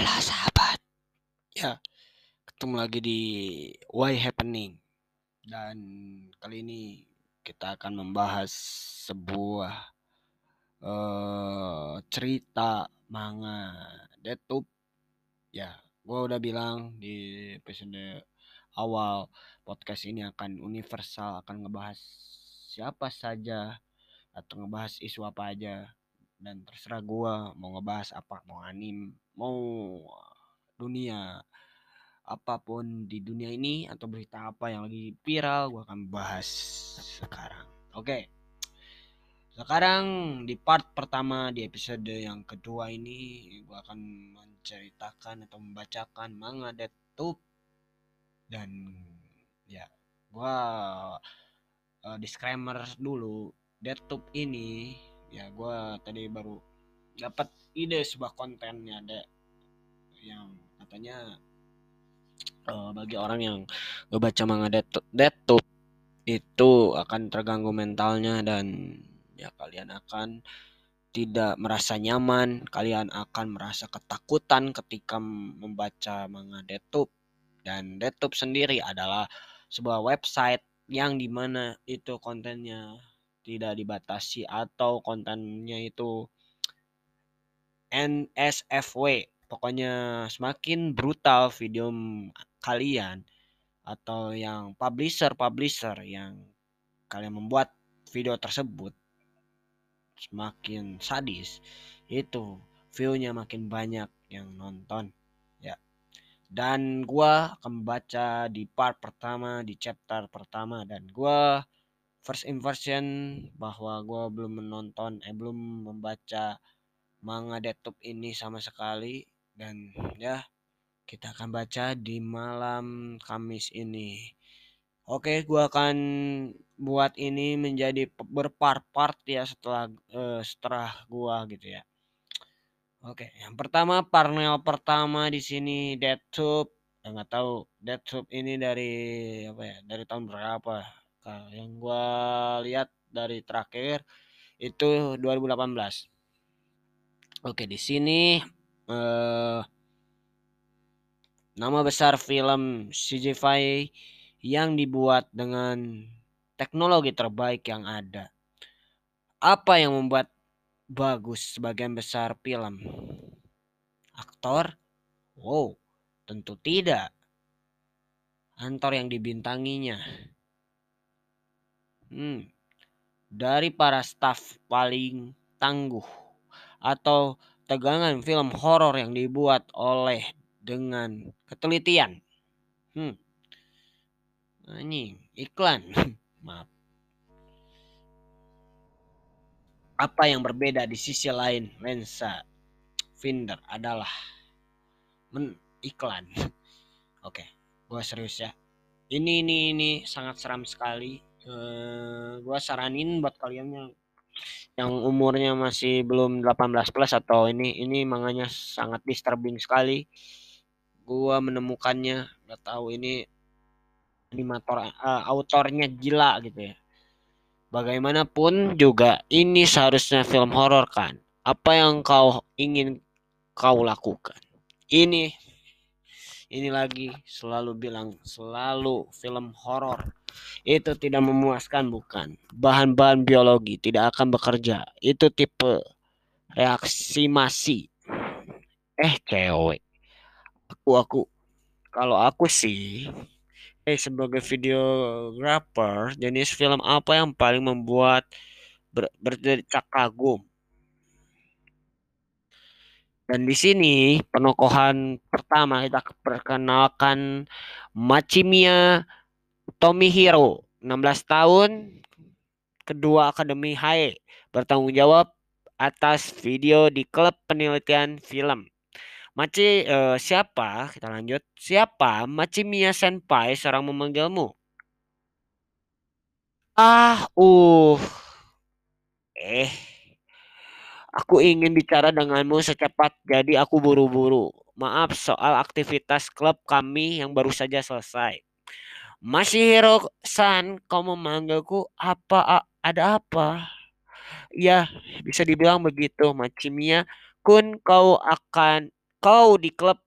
Halo sahabat. Ya, ketemu lagi di Why Happening. Dan kali ini kita akan membahas sebuah uh, cerita manga Detup. Ya, gua udah bilang di episode awal podcast ini akan universal, akan ngebahas siapa saja atau ngebahas isu apa aja dan terserah gua mau ngebahas apa mau anim mau dunia apa pun di dunia ini atau berita apa yang lagi viral gua akan bahas sekarang oke okay. sekarang di part pertama di episode yang kedua ini gua akan menceritakan atau membacakan manga Death dan ya gua uh, disclaimer dulu Death ini ya gue tadi baru dapat ide sebuah kontennya ada yang katanya uh, bagi orang yang ngebaca manga Death itu akan terganggu mentalnya dan ya kalian akan tidak merasa nyaman, kalian akan merasa ketakutan ketika membaca manga Death dan Death sendiri adalah sebuah website yang di mana itu kontennya tidak dibatasi atau kontennya itu NSFW pokoknya semakin brutal video kalian atau yang publisher-publisher yang kalian membuat video tersebut semakin sadis itu viewnya makin banyak yang nonton ya. Dan gua akan baca di part pertama di chapter pertama dan gua first impression bahwa gue belum menonton eh belum membaca manga Death ini sama sekali dan ya kita akan baca di malam Kamis ini. Oke, gue akan buat ini menjadi berpart-part ya setelah uh, setelah gua gitu ya. Oke, yang pertama panel pertama di sini Death Enggak tahu Death ini dari apa ya? Dari tahun berapa? Nah, yang gua lihat dari terakhir itu 2018. Oke, di sini eh, nama besar film CGI yang dibuat dengan teknologi terbaik yang ada. Apa yang membuat bagus sebagian besar film? Aktor? Wow, tentu tidak. Antor yang dibintanginya Hmm. Dari para staf paling tangguh atau tegangan film horor yang dibuat oleh dengan ketelitian. Hmm. Ini iklan. Maaf. Apa yang berbeda di sisi lain lensa Finder adalah men iklan. Oke, gua serius ya. Ini ini ini sangat seram sekali uh, gua saranin buat kalian yang yang umurnya masih belum 18 plus atau ini ini manganya sangat disturbing sekali. Gua menemukannya nggak tahu ini animator uh, autornya gila gitu ya. Bagaimanapun juga ini seharusnya film horor kan. Apa yang kau ingin kau lakukan? Ini ini lagi selalu bilang selalu film horor itu tidak memuaskan bukan. Bahan-bahan biologi tidak akan bekerja. Itu tipe reaksi masi. Eh cewek. Aku aku kalau aku sih eh sebagai videographer jenis film apa yang paling membuat ber, berdecak kagum? Dan di sini penokohan pertama kita perkenalkan Machimiya Tomihiro, 16 tahun, kedua Akademi HAE, bertanggung jawab atas video di klub penelitian film. Maci uh, siapa? Kita lanjut. Siapa Machimiya Senpai seorang memanggilmu? Ah, uh. Eh, Aku ingin bicara denganmu secepat, jadi aku buru-buru. Maaf soal aktivitas klub kami yang baru saja selesai. Masihiro-san, kau memanggilku apa? Ada apa? Ya, bisa dibilang begitu, Machimiya. Kun, kau akan kau di klub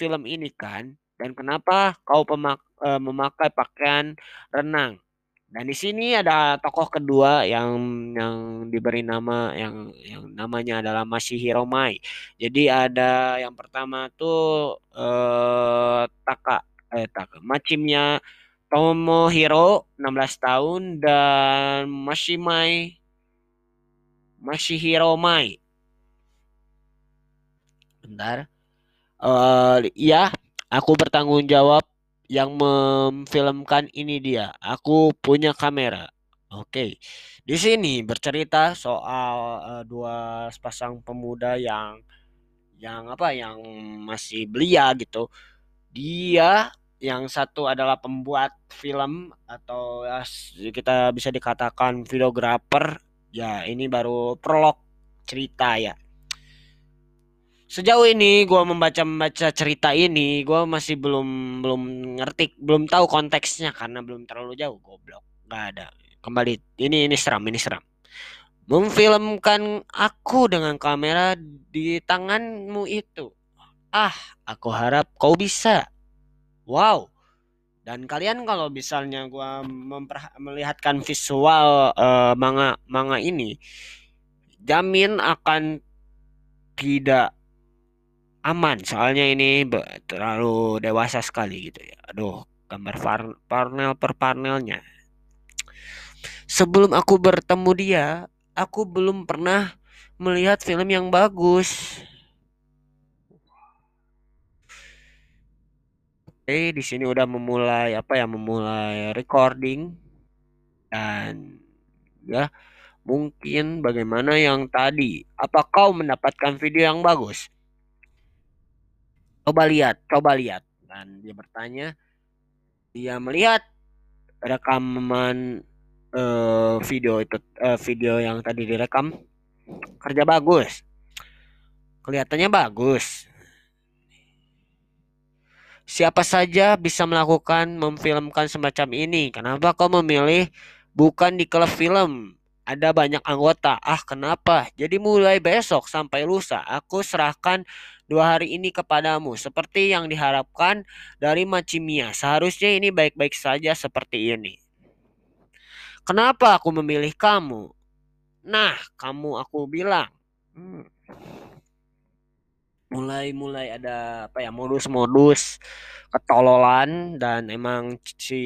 film ini kan? Dan kenapa kau pemak uh, memakai pakaian renang? Dan di sini ada tokoh kedua yang yang diberi nama yang yang namanya adalah Masihiro Mai. Jadi ada yang pertama tuh eh, Taka eh Taka Machimnya Tomohiro 16 tahun dan Mashimai Masihiro Mai. Bentar. Uh, ya, aku bertanggung jawab yang memfilmkan ini dia. Aku punya kamera. Oke. Di sini bercerita soal uh, dua sepasang pemuda yang yang apa yang masih belia gitu. Dia yang satu adalah pembuat film atau ya, kita bisa dikatakan videografer. Ya, ini baru prolog cerita ya. Sejauh ini gue membaca membaca cerita ini gue masih belum belum ngerti belum tahu konteksnya karena belum terlalu jauh goblok. Nggak ada. Kembali ini ini seram ini seram. Memfilmkan aku dengan kamera di tanganmu itu. Ah aku harap kau bisa wow. Dan kalian kalau misalnya gue melihatkan visual uh, manga manga ini jamin akan tidak aman. Soalnya ini terlalu dewasa sekali gitu ya. Aduh gambar panel per panelnya sebelum aku bertemu dia aku belum pernah melihat film yang bagus Oke, di sini udah memulai apa ya, memulai recording. Dan ya mungkin bagaimana yang tadi. Apa kau mendapatkan video yang bagus? coba lihat coba lihat. Dan dia bertanya dia melihat rekaman uh, video itu uh, video yang tadi direkam. Kerja bagus. Kelihatannya bagus siapa saja bisa melakukan memfilmkan semacam ini kenapa kau memilih bukan di klub film ada banyak anggota. Ah, kenapa? Jadi mulai besok sampai lusa, aku serahkan dua hari ini kepadamu, seperti yang diharapkan dari Macimia. Seharusnya ini baik-baik saja seperti ini. Kenapa aku memilih kamu? Nah, kamu aku bilang. Hmm. Mulai-mulai ada apa ya modus-modus ketololan dan emang si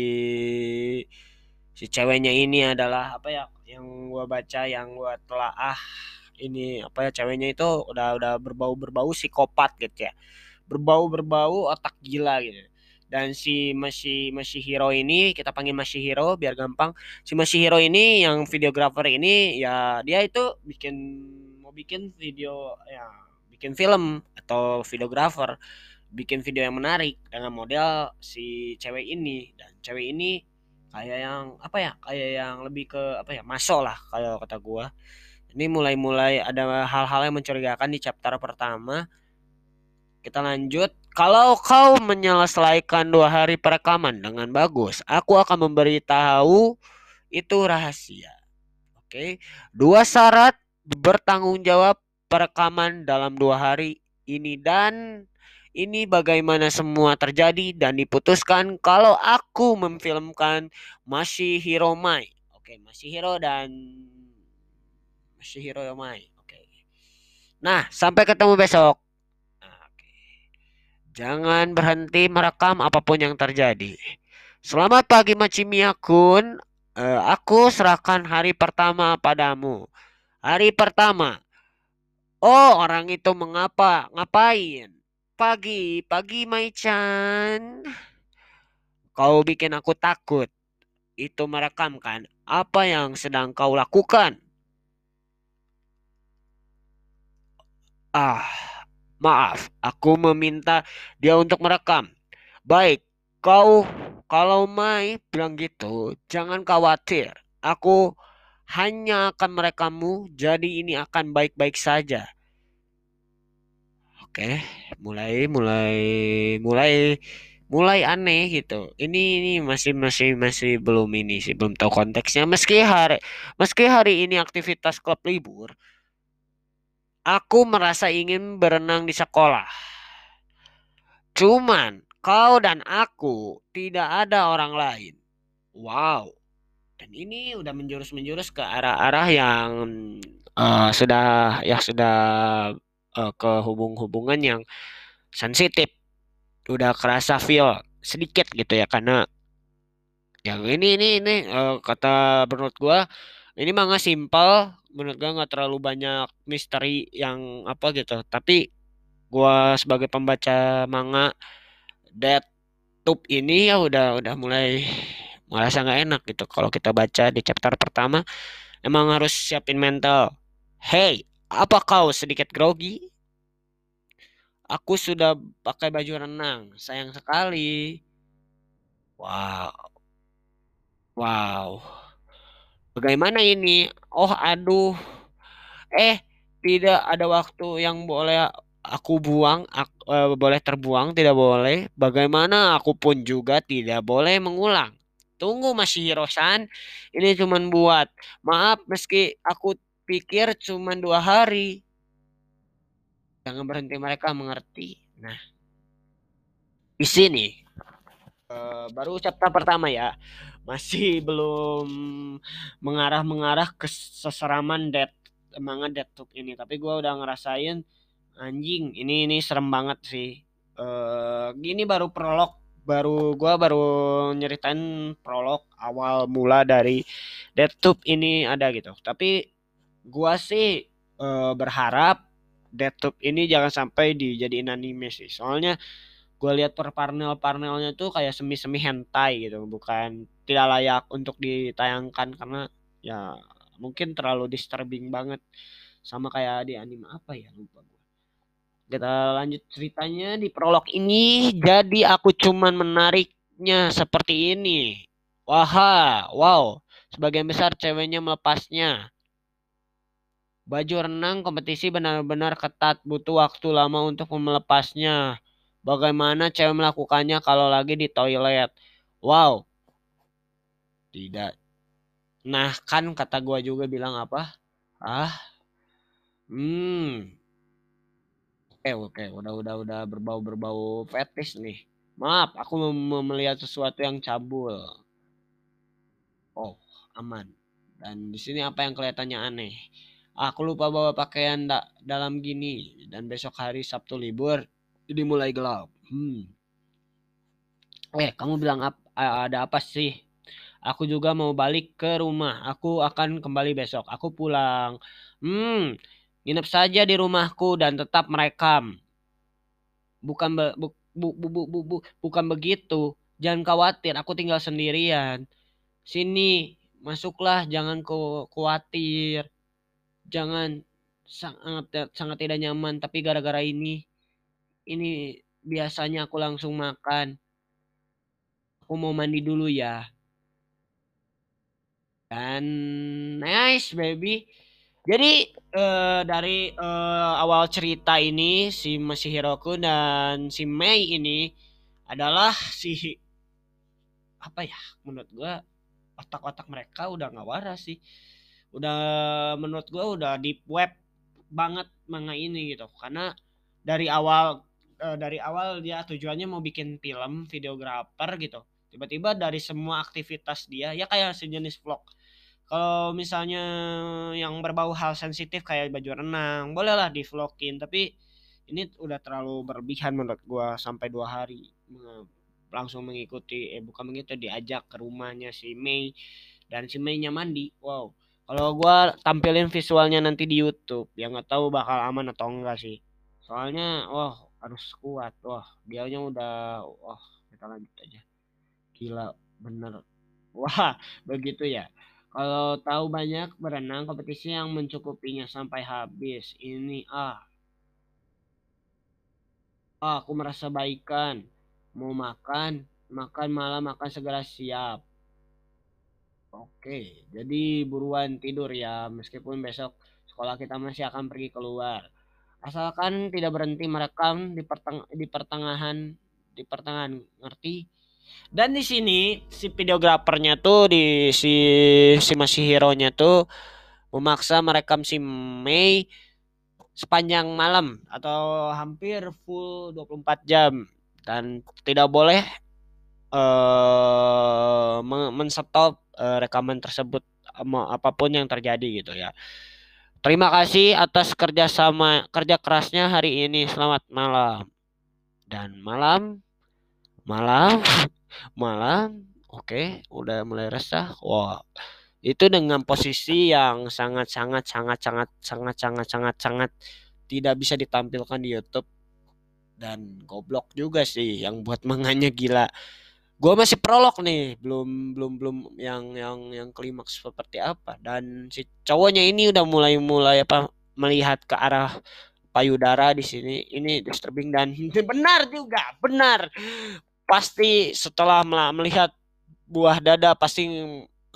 si ceweknya ini adalah apa ya yang gua baca yang gua telah ah ini apa ya ceweknya itu udah udah berbau berbau psikopat gitu ya. Berbau berbau otak gila gitu. Dan si masih masih hero ini kita panggil masih hero biar gampang. Si masih hero ini yang videografer ini ya dia itu bikin mau bikin video ya bikin film atau videografer bikin video yang menarik dengan model si cewek ini. Dan cewek ini kayak yang apa ya kayak yang lebih ke apa ya masuk lah kalau kata gua. Ini mulai-mulai ada hal-hal yang mencurigakan di chapter pertama. Kita lanjut. Kalau kau menyelesaikan dua hari perekaman dengan bagus aku akan memberitahu itu rahasia. Oke. Dua syarat bertanggung jawab perekaman dalam dua hari ini dan ini bagaimana semua terjadi dan diputuskan kalau aku memfilmkan Masihiro Mai. Oke, Masihiro dan Masihiro Mai. Oke. Nah, sampai ketemu besok. Oke. Jangan berhenti merekam apa pun yang terjadi. Selamat pagi Machimiya Kun. Uh, aku serahkan hari pertama padamu. Hari pertama. Oh, orang itu mengapa? Ngapain? Pagi, pagi Mai-chan. Kau bikin aku takut. Itu merekam kan? Apa yang sedang kau lakukan? Ah, maaf. Aku meminta dia untuk merekam. Baik, kau kalau Mai bilang gitu, jangan khawatir. Aku hanya akan merekammu, jadi ini akan baik-baik saja. Oke, mulai mulai mulai mulai aneh gitu. Ini ini masih masih masih belum ini sih, belum tahu konteksnya. Meski hari meski hari ini aktivitas klub libur, aku merasa ingin berenang di sekolah. Cuman kau dan aku tidak ada orang lain. Wow. Dan ini udah menjurus-menjurus ke arah-arah yang uh, sudah ya sudah uh, ke hubung-hubungan yang sensitif. Udah kerasa feel sedikit gitu ya karena yang ini ini ini uh, kata menurut gua ini manga simpel menurut gua nggak terlalu banyak misteri yang apa gitu tapi gua sebagai pembaca manga Dead Tube ini ya udah udah mulai merasa nggak enak gitu. Kalau kita baca di chapter pertama emang harus siapin mental. Hey apa kau? Sedikit grogi? Aku sudah pakai baju renang. Sayang sekali. Wow. Wow. Bagaimana ini? Oh aduh. Eh tidak ada waktu yang boleh aku buang aku, uh, boleh terbuang tidak boleh. Bagaimana? Aku pun juga tidak boleh mengulang Tunggu masih Hirosan, ini cuma buat. Maaf meski aku pikir cuma dua hari. Jangan berhenti mereka mengerti. Nah, di sini uh, baru chapter pertama ya. Masih belum mengarah-mengarah ke seseraman dead semangat Deathloop ini. Tapi gue udah ngerasain anjing ini ini serem banget sih. Uh, gini baru prolog baru gua baru nyeritain prolog awal mula dari DeadTube ini ada gitu. Tapi gua sih e, berharap DeadTube ini jangan sampai dijadiin anime sih. Soalnya gua lihat per panel-panelnya tuh kayak semi-semi hentai gitu, bukan tidak layak untuk ditayangkan karena ya mungkin terlalu disturbing banget sama kayak di anime apa ya lupa gue kita lanjut ceritanya di prolog ini. Jadi aku cuman menariknya seperti ini. Wah, wow. Sebagian besar ceweknya melepasnya. Baju renang kompetisi benar-benar ketat. Butuh waktu lama untuk melepasnya. Bagaimana cewek melakukannya kalau lagi di toilet? Wow. Tidak. Nah kan kata gua juga bilang apa? Ah. Hmm oke udah udah udah berbau berbau fetish nih. Maaf aku melihat sesuatu yang cabul. Oh aman. Dan di sini apa yang kelihatannya aneh? Aku lupa bawa pakaian da dalam gini. Dan besok hari Sabtu libur jadi mulai gelap. Hmm. Eh kamu bilang ap ada apa sih? Aku juga mau balik ke rumah. Aku akan kembali besok. Aku pulang. Hmm Nginep saja di rumahku dan tetap merekam. Bukan be, bu, bu, bu, bu, bu, bu, bukan begitu. Jangan khawatir, aku tinggal sendirian. Sini, masuklah, jangan ku, khawatir. Jangan sangat sangat tidak nyaman, tapi gara-gara ini ini biasanya aku langsung makan. Aku mau mandi dulu ya. Dan nice baby. Jadi uh, dari uh, awal cerita ini si Mashihiroku dan si Mei ini adalah si apa ya menurut gua otak-otak mereka udah nggak waras sih. Udah menurut gua udah deep web banget manga ini gitu. Karena dari awal uh, dari awal dia tujuannya mau bikin film videografer gitu. Tiba-tiba dari semua aktivitas dia ya kayak sejenis vlog kalau misalnya yang berbau hal sensitif kayak baju renang bolehlah di vlogin tapi ini udah terlalu berlebihan menurut gua sampai dua hari langsung mengikuti eh bukan begitu diajak ke rumahnya si Mei dan si Mei nya mandi. Wow kalau gua tampilin visualnya nanti di YouTube yang nggak tahu bakal aman atau enggak sih. Soalnya wah harus kuat wah dianya udah wah kita lanjut aja. Gila bener. Wah begitu ya kalau tahu banyak berenang kompetisi yang mencukupinya sampai habis. Ini ah. ah aku merasa baikan. Mau makan, makan malam makan segera siap. Oke, jadi buruan tidur ya, meskipun besok sekolah kita masih akan pergi keluar. Asalkan tidak berhenti merekam di, perteng di pertengahan di pertengahan, ngerti? Dan di sini si videografernya tuh di si si Masihiro-nya tuh memaksa merekam si Mei sepanjang malam atau hampir full 24 jam. dan tidak boleh uh, menstop uh, rekaman tersebut apa pun yang terjadi gitu ya. Terima kasih atas kerjasama kerja kerasnya hari ini. Selamat malam dan malam malam malam oke okay, udah mulai resah. Wah itu dengan posisi yang sangat sangat sangat sangat sangat sangat sangat sangat tidak bisa ditampilkan di YouTube. Dan goblok juga sih yang buat manganya gila. Gue masih prolog nih belum belum belum yang yang yang klimaks seperti apa. Dan si cowoknya ini udah mulai mulai apa melihat ke arah payudara di sini. Ini disturbing dan benar juga benar pasti setelah melihat buah dada pasti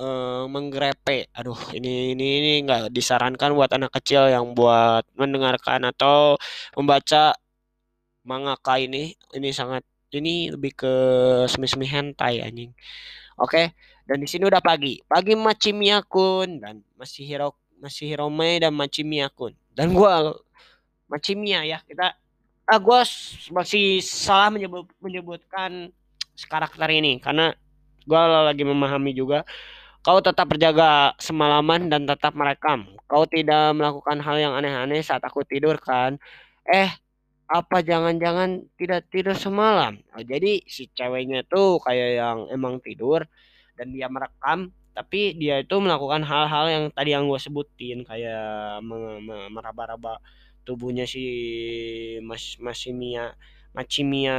uh, menggrepe aduh ini ini ini nggak disarankan buat anak kecil yang buat mendengarkan atau membaca mangaka ini. Ini sangat ini lebih ke semi-semi hentai anjing. Oke dan di sini udah pagi. Pagi Machimi akun dan masih hero masih Hirome dan Machimi akun dan gua Machimia ya kita ah gue masih salah menyebut menyebutkan karakter ini karena gue lagi memahami juga. Kau tetap berjaga semalaman dan tetap merekam. Kau tidak melakukan hal yang aneh-aneh saat aku tidur kan? Eh apa jangan-jangan tidak tidur semalam? Oh, jadi si ceweknya tuh kayak yang emang tidur dan dia merekam tapi dia itu melakukan hal-hal yang tadi yang gue sebutin kayak meraba-raba tubuhnya si Mas Masimia Machimia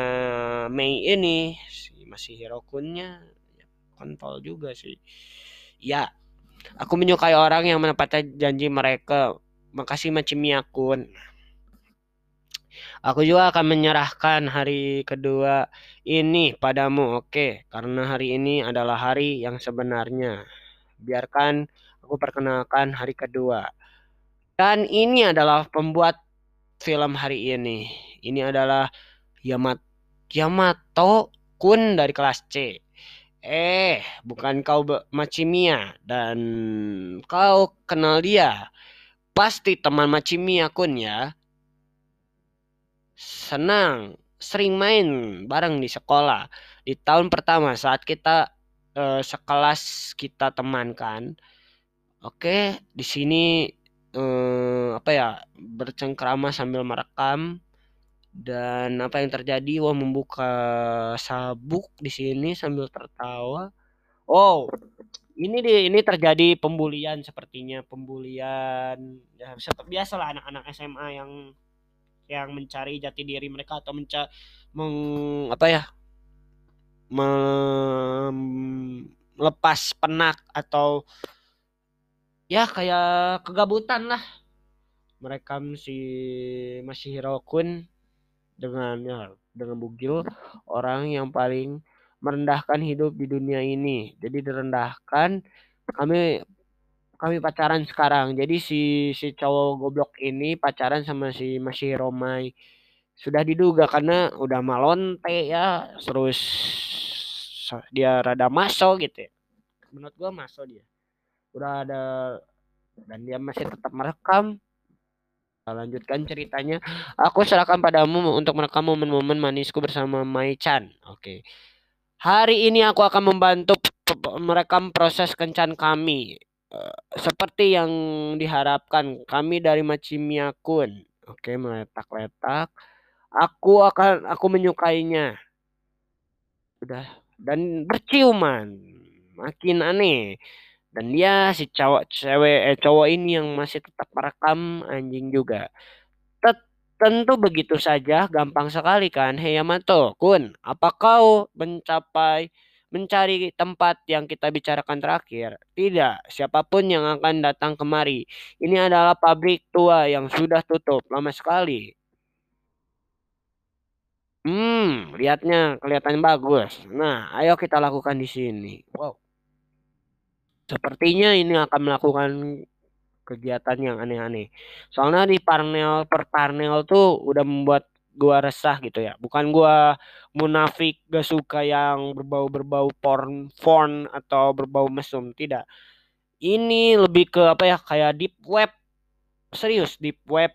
Mei ini si masih Hirokunnya ya, kontol juga sih. Ya, aku menyukai orang yang menepati janji mereka. Makasih Machimia Kun. Aku juga akan menyerahkan hari kedua ini padamu, oke? Karena hari ini adalah hari yang sebenarnya. Biarkan aku perkenalkan hari kedua. Dan ini adalah pembuat film hari ini. Ini adalah Yamat Yamato Kun dari kelas C. Eh, bukan kau Machimia dan kau kenal dia. Pasti teman Machimia Kun ya. Senang, sering main bareng di sekolah. Di tahun pertama saat kita uh, sekelas kita teman kan. Oke, di sini eh, apa ya bercengkrama sambil merekam. Dan apa yang terjadi wah membuka sabuk di sini sambil tertawa. Oh ini di ini terjadi pembulian sepertinya pembulian ya biasa lah anak-anak SMA yang yang mencari jati diri mereka atau menca meng apa ya melepas penak atau ya kayak kegabutan lah merekam si Masihiro Kun dengan ya dengan bugil orang yang paling merendahkan hidup di dunia ini. Jadi direndahkan kami kami pacaran sekarang. Jadi si si cowok goblok ini pacaran sama si Masihiro Mai. Sudah diduga karena udah malonte ya, terus dia rada maso gitu ya. Menurut gua maso dia udah ada dan dia masih tetap merekam. Lanjutkan ceritanya. Aku serahkan padamu untuk merekam momen-momen manisku bersama Mai Chan. Oke. Hari ini aku akan membantu merekam proses kencan kami. Uh, seperti yang diharapkan kami dari Machimia Kun oke meletak-letak. Aku akan aku menyukainya. Udah dan berciuman. Makin aneh dan dia si cowok cewek eh, cowok ini yang masih tetap merekam anjing juga tentu begitu saja gampang sekali kan Hei Yamato Kun apa kau mencapai mencari tempat yang kita bicarakan terakhir tidak siapa pun yang akan datang kemari ini adalah pabrik tua yang sudah tutup lama sekali Hmm, lihatnya kelihatan bagus. Nah, ayo kita lakukan di sini. Wow. Sepertinya ini akan melakukan kegiatan yang aneh-aneh. Soalnya di panel per panel tuh udah membuat gua resah gitu ya. Bukan gua munafik gak suka yang berbau-berbau porn, porn atau berbau mesum, tidak. Ini lebih ke apa ya kayak deep web. Serius deep web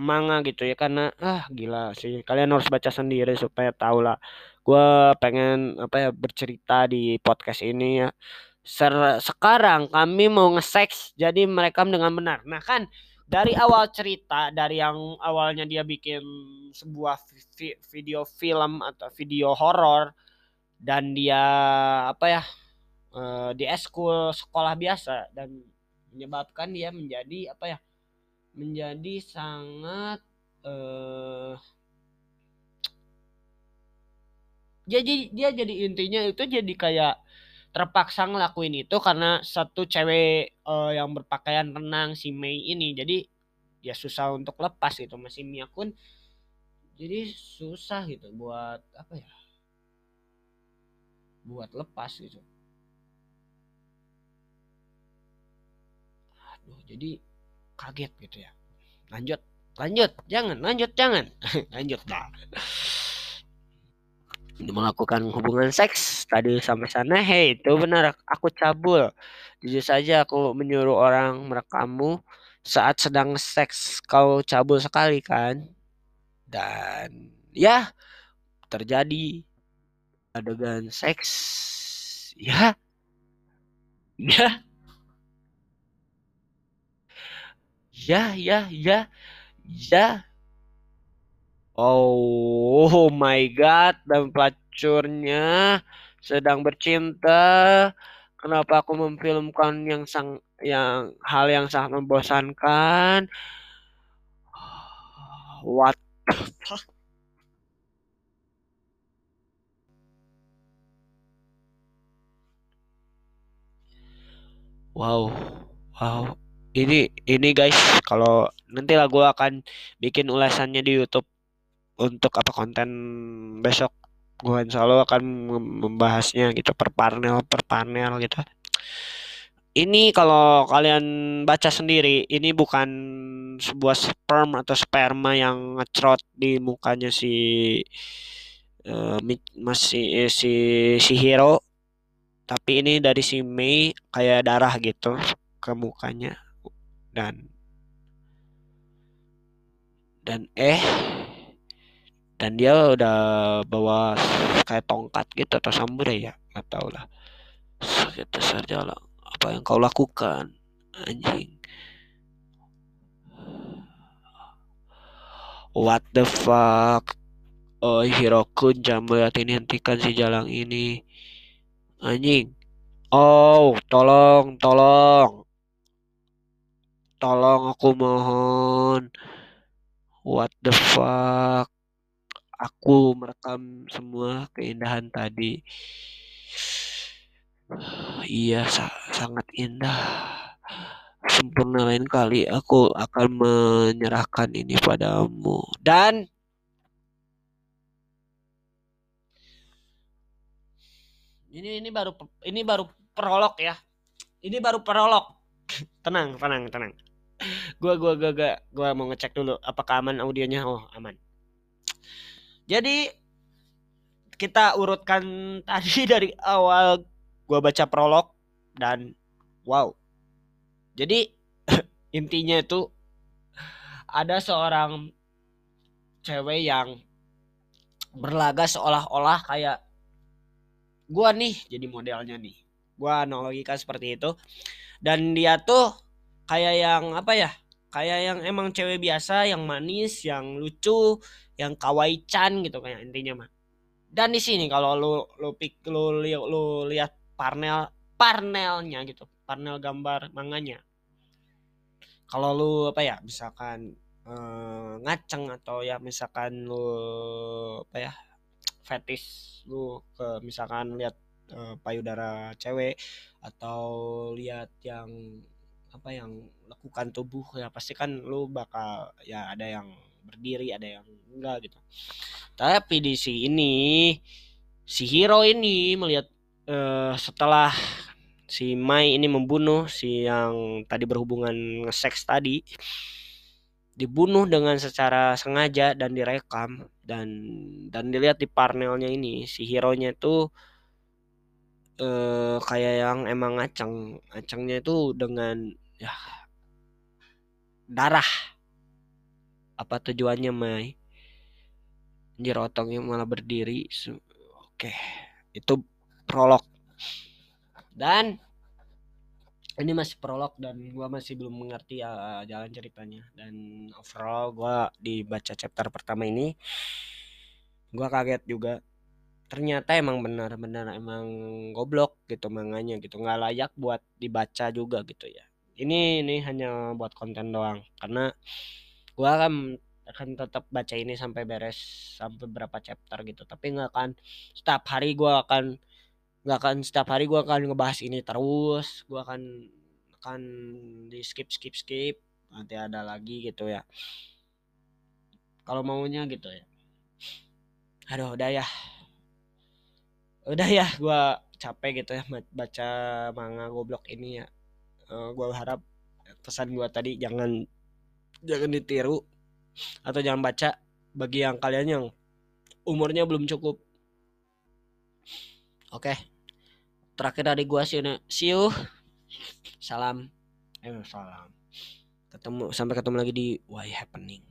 manga gitu ya karena ah gila sih kalian harus baca sendiri supaya tahu lah gue pengen apa ya bercerita di podcast ini ya Sekarang kami mau nge-sex jadi merekam dengan benar. Nah kan dari awal cerita dari yang awalnya dia bikin sebuah vi video film atau video horor dan dia apa ya uh, di eskul sekolah biasa dan menyebabkan dia menjadi apa ya menjadi sangat uh, jadi dia jadi intinya itu jadi kayak terpaksa ngelakuin itu karena satu cewek uh, yang berpakaian renang si Mei ini. Jadi ya susah untuk lepas gitu. Masih Mia pun jadi susah gitu buat apa ya buat lepas gitu. Aduh jadi kaget gitu ya. Lanjut lanjut jangan lanjut jangan. Lanjut dah melakukan hubungan seks tadi sampai sana hei itu benar aku cabul. Jujur saja aku menyuruh orang merekammu saat sedang seks kau cabul sekali kan? Dan ya terjadi adegan seks. Ya. Ya. Ya ya ya. Ya oh, oh my god dan pelacurnya sedang bercinta. Kenapa aku memfilmkan yang sang yang hal yang sangat membosankan? What wow wow. Ini ini guys kalau nanti lah gue akan bikin ulasannya di YouTube untuk apa konten besok gue insya Allah akan membahasnya gitu per panel per panel gitu. Ini kalau kalian baca sendiri ini bukan sebuah sperm atau sperma yang ngecrot di mukanya si uh, masih eh, si si hero tapi ini dari si Mei kayak darah gitu ke mukanya. Dan dan eh dan dia udah bawa kayak tongkat gitu atau samurai ya nggak tahu lah. Sakit saja lah. Apa yang kau lakukan anjing? What the fuck? Oh Hirokun jangan melihat ini hentikan si jalan ini. Anjing. Oh tolong tolong. Tolong aku mohon. What the fuck? Aku merekam semua keindahan tadi. Iya, sa sangat indah. Sempurna lain kali aku akan menyerahkan ini padamu. Dan ini ini baru ini baru prolog ya. Ini baru prolog. tenang, tenang, tenang gua gua gua gua, gua mau ngecek dulu apakah aman audionya oh aman jadi kita urutkan tadi dari awal gua baca prolog dan wow. Jadi intinya itu ada seorang cewek yang berlaga seolah-olah kayak gua nih jadi modelnya nih. Gua analogikan seperti itu. Dan dia tuh kayak yang apa ya kayak yang emang cewek biasa yang manis yang lucu yang kawaii-chan gitu kayak intinya mah. Dan di sini kalau lu lu pik lu, li, lu lihat panel panelnya gitu panel gambar manganya. Kalau lu apa ya misalkan eh, ngaceng atau ya misalkan lu apa ya fetish lu ke misalkan lihat eh, payudara cewek atau lihat yang apa yang lakukan tubuh ya pasti kan lu bakal ya ada yang berdiri ada yang enggak gitu. Tapi di si ini si hero ini melihat uh, setelah si Mai ini membunuh si yang tadi berhubungan seks tadi dibunuh dengan secara sengaja dan direkam dan dan dilihat di panelnya ini si hero nya itu eh, kayak yang emang ngaceng ngacengnya itu dengan ya darah. Apa tujuannya Mai? Anjir otongnya malah berdiri oke. Itu prolog. Dan ini masih prolog dan gua masih belum mengerti ya jalan ceritanya. Dan overall gua dibaca chapter pertama ini gua kaget juga ternyata emang benar-benar emang goblok gitu manganya gitu. Nggak layak buat dibaca juga gitu ya. Ini ini hanya buat konten doang. Karena gua akan akan tetap baca ini sampai beres sampai berapa chapter gitu. Tapi nggak akan setiap hari gua akan nggak akan setiap hari gua akan ngebahas ini terus. Gua akan akan di skip skip skip nanti ada lagi gitu ya. Kalau maunya gitu ya. Aduh udah ya udah ya gua capek gitu ya baca manga goblok ini ya uh, gua harap pesan gua tadi jangan jangan ditiru atau jangan baca bagi yang kalian yang umurnya belum cukup. Oke. Terakhir dari gua sih see you. Salam. Eh salam. Ketemu sampai ketemu lagi di Why Happening.